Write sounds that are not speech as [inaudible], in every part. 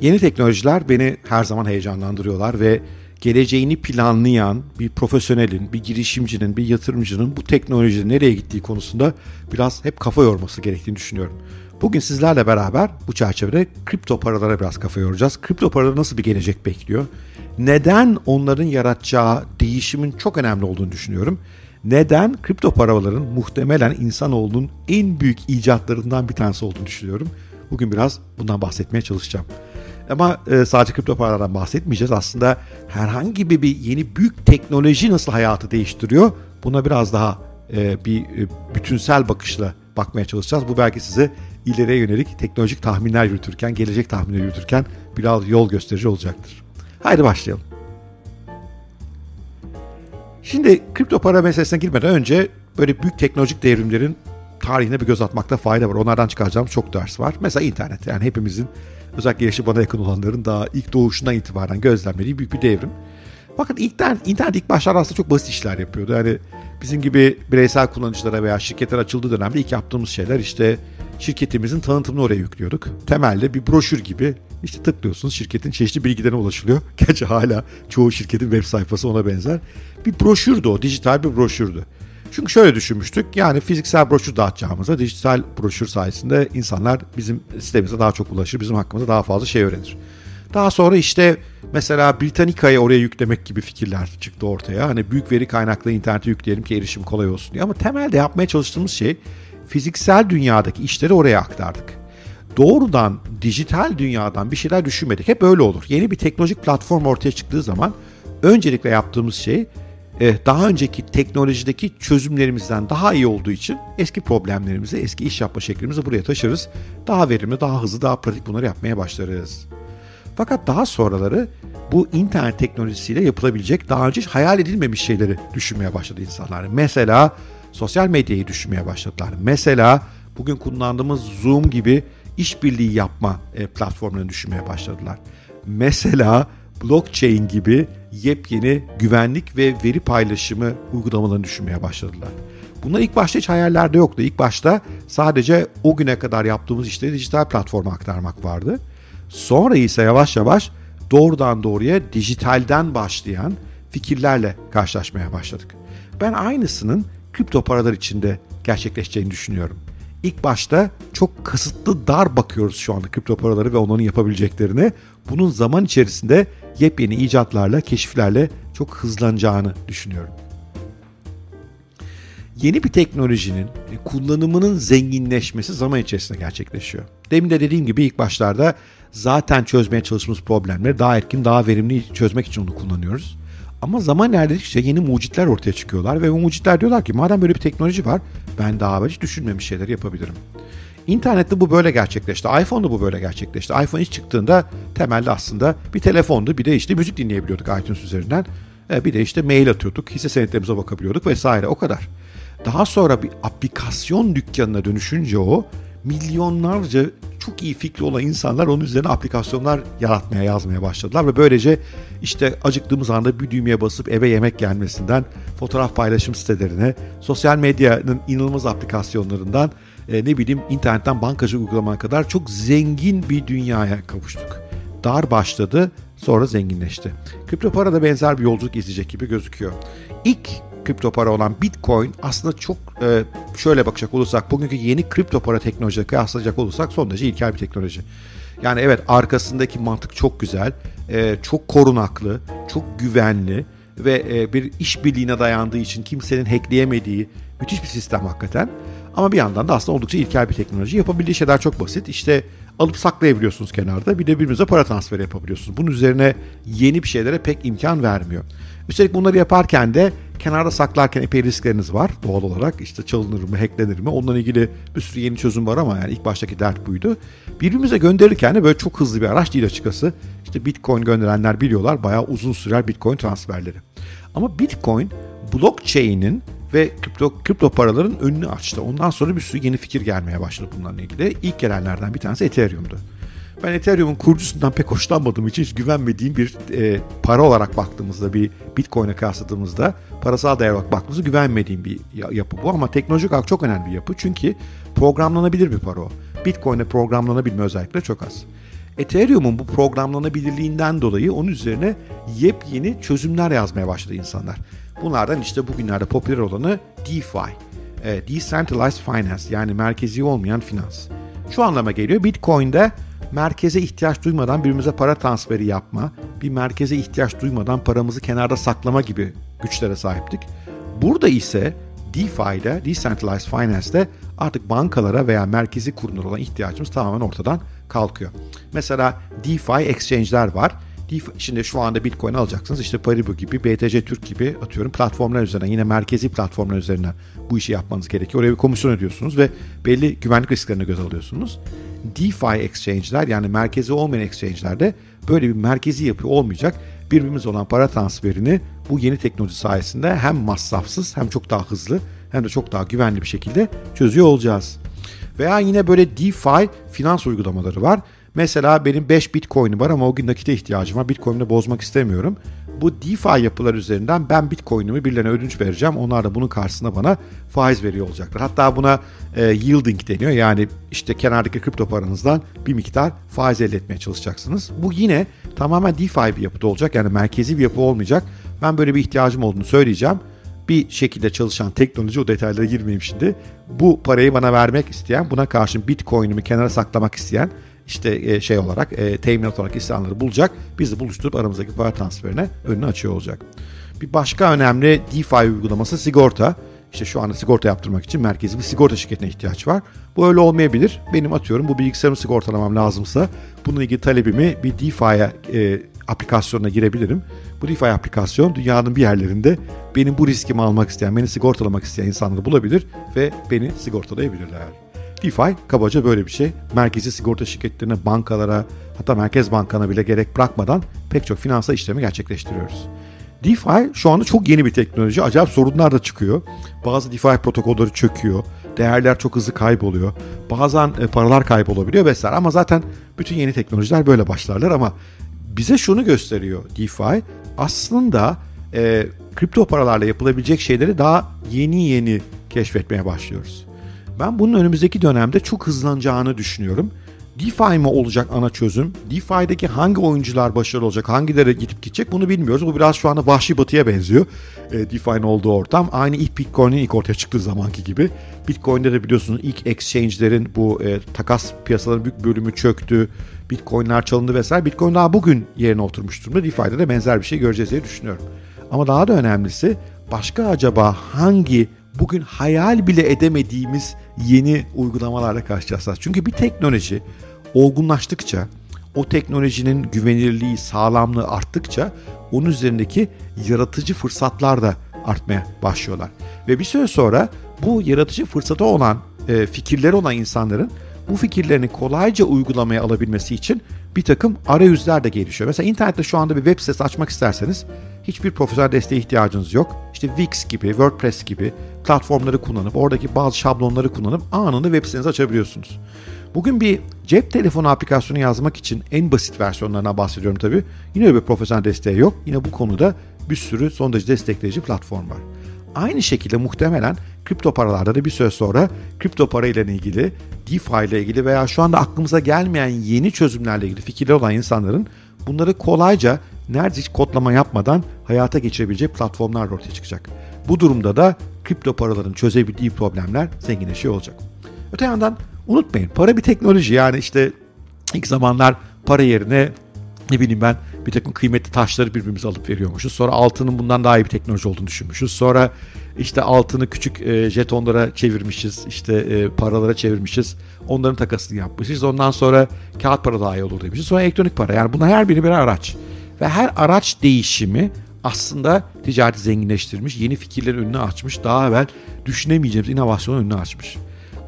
Yeni teknolojiler beni her zaman heyecanlandırıyorlar ve geleceğini planlayan bir profesyonelin, bir girişimcinin, bir yatırımcının bu teknolojinin nereye gittiği konusunda biraz hep kafa yorması gerektiğini düşünüyorum. Bugün sizlerle beraber bu çerçevede kripto paralara biraz kafa yoracağız. Kripto paraları nasıl bir gelecek bekliyor? Neden onların yaratacağı değişimin çok önemli olduğunu düşünüyorum. Neden kripto paraların muhtemelen insanoğlunun en büyük icatlarından bir tanesi olduğunu düşünüyorum. Bugün biraz bundan bahsetmeye çalışacağım. Ama e, sadece kripto paralardan bahsetmeyeceğiz. Aslında herhangi bir, bir yeni büyük teknoloji nasıl hayatı değiştiriyor? Buna biraz daha e, bir e, bütünsel bakışla bakmaya çalışacağız. Bu belki size ileriye yönelik teknolojik tahminler yürütürken, gelecek tahminleri yürütürken biraz yol gösterici olacaktır. Haydi başlayalım. Şimdi kripto para meselesine girmeden önce böyle büyük teknolojik devrimlerin tarihine bir göz atmakta fayda var. Onlardan çıkaracağım çok ders var. Mesela internet. Yani hepimizin özellikle yaşı bana yakın olanların daha ilk doğuşundan itibaren gözlemlediği büyük bir devrim. Bakın ilk internet ilk başlarda aslında çok basit işler yapıyordu. Yani bizim gibi bireysel kullanıcılara veya şirketler açıldığı dönemde ilk yaptığımız şeyler işte şirketimizin tanıtımını oraya yüklüyorduk. Temelde bir broşür gibi işte tıklıyorsunuz şirketin çeşitli bilgilerine ulaşılıyor. [laughs] Gerçi hala çoğu şirketin web sayfası ona benzer. Bir broşürdü o, dijital bir broşürdü. Çünkü şöyle düşünmüştük yani fiziksel broşür dağıtacağımıza dijital broşür sayesinde insanlar bizim sitemize daha çok ulaşır, bizim hakkımızda daha fazla şey öğrenir. Daha sonra işte mesela Britannica'yı oraya yüklemek gibi fikirler çıktı ortaya. Hani büyük veri kaynaklı internete yükleyelim ki erişim kolay olsun diye. Ama temelde yapmaya çalıştığımız şey fiziksel dünyadaki işleri oraya aktardık. Doğrudan dijital dünyadan bir şeyler düşünmedik. Hep öyle olur. Yeni bir teknolojik platform ortaya çıktığı zaman öncelikle yaptığımız şey daha önceki teknolojideki çözümlerimizden daha iyi olduğu için eski problemlerimizi, eski iş yapma şeklimizi buraya taşırız. Daha verimli, daha hızlı, daha pratik bunları yapmaya başlarız. Fakat daha sonraları bu internet teknolojisiyle yapılabilecek daha önce hayal edilmemiş şeyleri düşünmeye başladı insanlar. Mesela sosyal medyayı düşünmeye başladılar. Mesela bugün kullandığımız Zoom gibi işbirliği yapma e, platformlarını düşünmeye başladılar. Mesela blockchain gibi yepyeni güvenlik ve veri paylaşımı uygulamalarını düşünmeye başladılar. Bunlar ilk başta hiç hayallerde yoktu. İlk başta sadece o güne kadar yaptığımız işleri dijital platforma aktarmak vardı. Sonra ise yavaş yavaş doğrudan doğruya dijitalden başlayan fikirlerle karşılaşmaya başladık. Ben aynısının kripto paralar içinde gerçekleşeceğini düşünüyorum. İlk başta çok kısıtlı dar bakıyoruz şu anda kripto paraları ve onların yapabileceklerine. Bunun zaman içerisinde yepyeni icatlarla, keşiflerle çok hızlanacağını düşünüyorum. Yeni bir teknolojinin kullanımının zenginleşmesi zaman içerisinde gerçekleşiyor. Demin de dediğim gibi ilk başlarda zaten çözmeye çalıştığımız problemleri daha erkin, daha verimli çözmek için onu kullanıyoruz. Ama zaman ilerledikçe yeni mucitler ortaya çıkıyorlar ve bu mucitler diyorlar ki madem böyle bir teknoloji var ben daha hiç düşünmemiş şeyler yapabilirim. İnternette bu böyle gerçekleşti. iPhone'da bu böyle gerçekleşti. iPhone ilk çıktığında temelde aslında bir telefondu. Bir de işte müzik dinleyebiliyorduk iTunes üzerinden. E, bir de işte mail atıyorduk. Hisse senetlerimize bakabiliyorduk vesaire o kadar. Daha sonra bir aplikasyon dükkanına dönüşünce o milyonlarca çok iyi fikri olan insanlar onun üzerine aplikasyonlar yaratmaya yazmaya başladılar ve böylece işte acıktığımız anda bir düğmeye basıp eve yemek gelmesinden fotoğraf paylaşım sitelerine, sosyal medyanın inanılmaz aplikasyonlarından e, ne bileyim internetten bankacı uygulamana kadar çok zengin bir dünyaya kavuştuk. Dar başladı sonra zenginleşti. Kripto para da benzer bir yolculuk izleyecek gibi gözüküyor. İlk kripto para olan Bitcoin aslında çok e, şöyle bakacak olursak bugünkü yeni kripto para teknolojiyle kıyaslayacak olursak son derece ilkel bir teknoloji. Yani evet arkasındaki mantık çok güzel, e, çok korunaklı, çok güvenli ve e, bir işbirliğine dayandığı için kimsenin hackleyemediği müthiş bir sistem hakikaten. Ama bir yandan da aslında oldukça ilkel bir teknoloji. Yapabildiği şeyler çok basit. İşte alıp saklayabiliyorsunuz kenarda. Bir de birbirinize para transferi yapabiliyorsunuz. Bunun üzerine yeni bir şeylere pek imkan vermiyor. Üstelik bunları yaparken de kenarda saklarken epey riskleriniz var doğal olarak. İşte çalınır mı, hacklenir mi? Onunla ilgili bir sürü yeni çözüm var ama yani ilk baştaki dert buydu. Birbirimize gönderirken de böyle çok hızlı bir araç değil açıkçası. İşte Bitcoin gönderenler biliyorlar bayağı uzun sürer Bitcoin transferleri. Ama Bitcoin blockchain'in ve kripto, kripto paraların önünü açtı. Ondan sonra bir sürü yeni fikir gelmeye başladı bunlarla ilgili. İlk gelenlerden bir tanesi Ethereum'du. Ben Ethereum'un kurucusundan pek hoşlanmadığım için hiç güvenmediğim bir e, para olarak baktığımızda bir Bitcoin'e kıyasladığımızda parasal değer olarak baktığımızda güvenmediğim bir yapı bu ama teknolojik olarak çok önemli bir yapı çünkü programlanabilir bir para o. Bitcoin'e programlanabilme özellikle çok az. Ethereum'un bu programlanabilirliğinden dolayı onun üzerine yepyeni çözümler yazmaya başladı insanlar. Bunlardan işte bugünlerde popüler olanı DeFi, e, Decentralized Finance yani merkezi olmayan finans. Şu anlama geliyor Bitcoin'de merkeze ihtiyaç duymadan birbirimize para transferi yapma, bir merkeze ihtiyaç duymadan paramızı kenarda saklama gibi güçlere sahiptik. Burada ise DeFi'de, Decentralized Finance'de artık bankalara veya merkezi kurumlara olan ihtiyacımız tamamen ortadan kalkıyor. Mesela DeFi exchange'ler var. DeFi, şimdi şu anda Bitcoin alacaksınız. İşte Paribu gibi, BTC Türk gibi atıyorum platformlar üzerinden yine merkezi platformlar üzerinden bu işi yapmanız gerekiyor. Oraya bir komisyon ödüyorsunuz ve belli güvenlik risklerini göz alıyorsunuz. DeFi exchange'ler yani merkezi olmayan exchange'lerde böyle bir merkezi yapı olmayacak. Birbirimiz olan para transferini bu yeni teknoloji sayesinde hem masrafsız hem çok daha hızlı hem de çok daha güvenli bir şekilde çözüyor olacağız. Veya yine böyle DeFi finans uygulamaları var. Mesela benim 5 Bitcoin'im var ama o gün nakite ihtiyacım var. Bitcoin'imi bozmak istemiyorum. Bu DeFi yapılar üzerinden ben Bitcoin'imi birilerine ödünç vereceğim. Onlar da bunun karşısında bana faiz veriyor olacaklar. Hatta buna e, yielding deniyor. Yani işte kenardaki kripto paranızdan bir miktar faiz elde etmeye çalışacaksınız. Bu yine tamamen DeFi bir yapıda olacak. Yani merkezi bir yapı olmayacak. Ben böyle bir ihtiyacım olduğunu söyleyeceğim bir şekilde çalışan teknoloji o detaylara girmeyeyim şimdi. Bu parayı bana vermek isteyen, buna karşın Bitcoin'imi kenara saklamak isteyen işte e, şey olarak e, teminat olarak isteyenleri bulacak. Biz de buluşturup aramızdaki para transferine önünü açıyor olacak. Bir başka önemli DeFi uygulaması sigorta. İşte şu anda sigorta yaptırmak için merkezi bir sigorta şirketine ihtiyaç var. Bu öyle olmayabilir. Benim atıyorum bu bilgisayarımı sigortalamam lazımsa bununla ilgili talebimi bir DeFi'ye e, aplikasyonuna girebilirim. Bu DeFi aplikasyon dünyanın bir yerlerinde benim bu riskimi almak isteyen, beni sigortalamak isteyen insanları bulabilir ve beni sigortalayabilirler. DeFi kabaca böyle bir şey. Merkezi sigorta şirketlerine, bankalara hatta merkez bankana bile gerek bırakmadan pek çok finansal işlemi gerçekleştiriyoruz. DeFi şu anda çok yeni bir teknoloji. Acayip sorunlar da çıkıyor. Bazı DeFi protokolleri çöküyor. Değerler çok hızlı kayboluyor. Bazen e, paralar kaybolabiliyor vesaire. Ama zaten bütün yeni teknolojiler böyle başlarlar ama bize şunu gösteriyor DeFi. Aslında e, kripto paralarla yapılabilecek şeyleri daha yeni yeni keşfetmeye başlıyoruz. Ben bunun önümüzdeki dönemde çok hızlanacağını düşünüyorum. DeFi mi olacak ana çözüm? DeFi'deki hangi oyuncular başarılı olacak, hangileri gidip gidecek bunu bilmiyoruz. Bu biraz şu anda vahşi batıya benziyor. E, DeFi'nin olduğu ortam. Aynı ilk Bitcoin'in ilk ortaya çıktığı zamanki gibi. Bitcoin'de de biliyorsunuz ilk exchange'lerin bu e, takas piyasaların büyük bölümü çöktü. Bitcoin'ler çalındı vesaire. Bitcoin daha bugün yerine oturmuş durumda. DeFi'de de benzer bir şey göreceğiz diye düşünüyorum. Ama daha da önemlisi başka acaba hangi bugün hayal bile edemediğimiz yeni uygulamalarla karşılaşacağız. Çünkü bir teknoloji olgunlaştıkça, o teknolojinin güvenilirliği, sağlamlığı arttıkça onun üzerindeki yaratıcı fırsatlar da artmaya başlıyorlar. Ve bir süre sonra bu yaratıcı fırsatı olan, e, fikirleri olan insanların bu fikirlerini kolayca uygulamaya alabilmesi için bir takım arayüzler de gelişiyor. Mesela internette şu anda bir web sitesi açmak isterseniz hiçbir profesyonel desteğe ihtiyacınız yok. İşte Wix gibi, WordPress gibi platformları kullanıp oradaki bazı şablonları kullanıp anında web sitenizi açabiliyorsunuz. Bugün bir cep telefonu aplikasyonu yazmak için en basit versiyonlarına bahsediyorum tabii. Yine bir profesyonel desteği yok. Yine bu konuda bir sürü son derece destekleyici platform var. Aynı şekilde muhtemelen kripto paralarda da bir süre sonra kripto para ile ilgili, DeFi ile ilgili veya şu anda aklımıza gelmeyen yeni çözümlerle ilgili fikirler olan insanların bunları kolayca neredeyse hiç kodlama yapmadan hayata geçirebilecek platformlar ortaya çıkacak. Bu durumda da kripto paraların çözebildiği problemler zenginleşiyor olacak. Öte yandan unutmayın para bir teknoloji yani işte ilk zamanlar para yerine ne bileyim ben bir takım kıymetli taşları birbirimize alıp veriyormuşuz. Sonra altının bundan daha iyi bir teknoloji olduğunu düşünmüşüz. Sonra işte altını küçük e, jetonlara çevirmişiz. işte e, paralara çevirmişiz. Onların takasını yapmışız. Ondan sonra kağıt para daha iyi olur demişiz. Sonra elektronik para. Yani bunlar her biri bir araç. Ve her araç değişimi aslında ticareti zenginleştirmiş, yeni fikirlerin önünü açmış, daha evvel düşünemeyeceğimiz inovasyonun önünü açmış.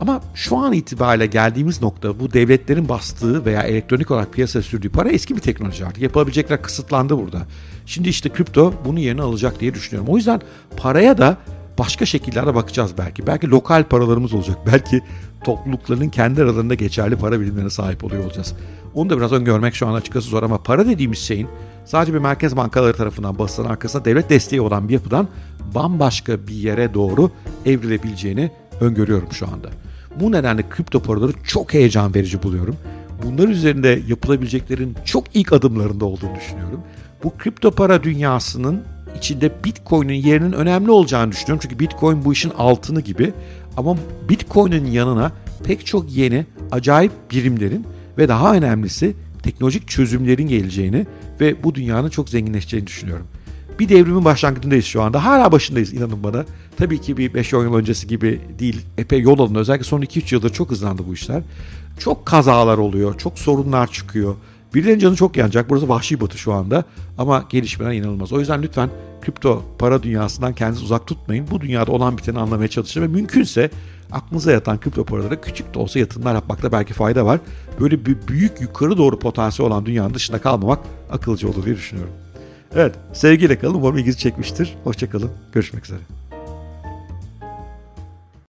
Ama şu an itibariyle geldiğimiz nokta bu devletlerin bastığı veya elektronik olarak piyasaya sürdüğü para eski bir teknoloji artık. Yapılabilecekler kısıtlandı burada. Şimdi işte kripto bunu yerine alacak diye düşünüyorum. O yüzden paraya da başka şekillerde bakacağız belki. Belki lokal paralarımız olacak. [laughs] Belki toplulukların kendi aralarında geçerli para birimlerine sahip oluyor olacağız. Onu da biraz öngörmek şu an açıkçası zor ama para dediğimiz şeyin sadece bir merkez bankaları tarafından basılan arkasında devlet desteği olan bir yapıdan bambaşka bir yere doğru evrilebileceğini öngörüyorum şu anda. Bu nedenle kripto paraları çok heyecan verici buluyorum. bunlar üzerinde yapılabileceklerin çok ilk adımlarında olduğunu düşünüyorum. Bu kripto para dünyasının içinde Bitcoin'in yerinin önemli olacağını düşünüyorum. Çünkü Bitcoin bu işin altını gibi. Ama Bitcoin'in yanına pek çok yeni acayip birimlerin ve daha önemlisi teknolojik çözümlerin geleceğini ve bu dünyanın çok zenginleşeceğini düşünüyorum. Bir devrimin başlangıcındayız şu anda. Hala başındayız inanın bana. Tabii ki bir 5-10 yıl öncesi gibi değil. Epey yol alın. Özellikle son 2-3 yıldır çok hızlandı bu işler. Çok kazalar oluyor. Çok sorunlar çıkıyor. Birilerinin canı çok yanacak. Burası vahşi batı şu anda. Ama gelişmeler inanılmaz. O yüzden lütfen kripto para dünyasından kendinizi uzak tutmayın. Bu dünyada olan biteni anlamaya çalışın ve mümkünse aklınıza yatan kripto paralara küçük de olsa yatırımlar yapmakta belki fayda var. Böyle bir büyük yukarı doğru potansiyel olan dünyanın dışında kalmamak akılcı olur diye düşünüyorum. Evet sevgiyle kalın. Umarım ilginizi çekmiştir. Hoşçakalın. Görüşmek üzere.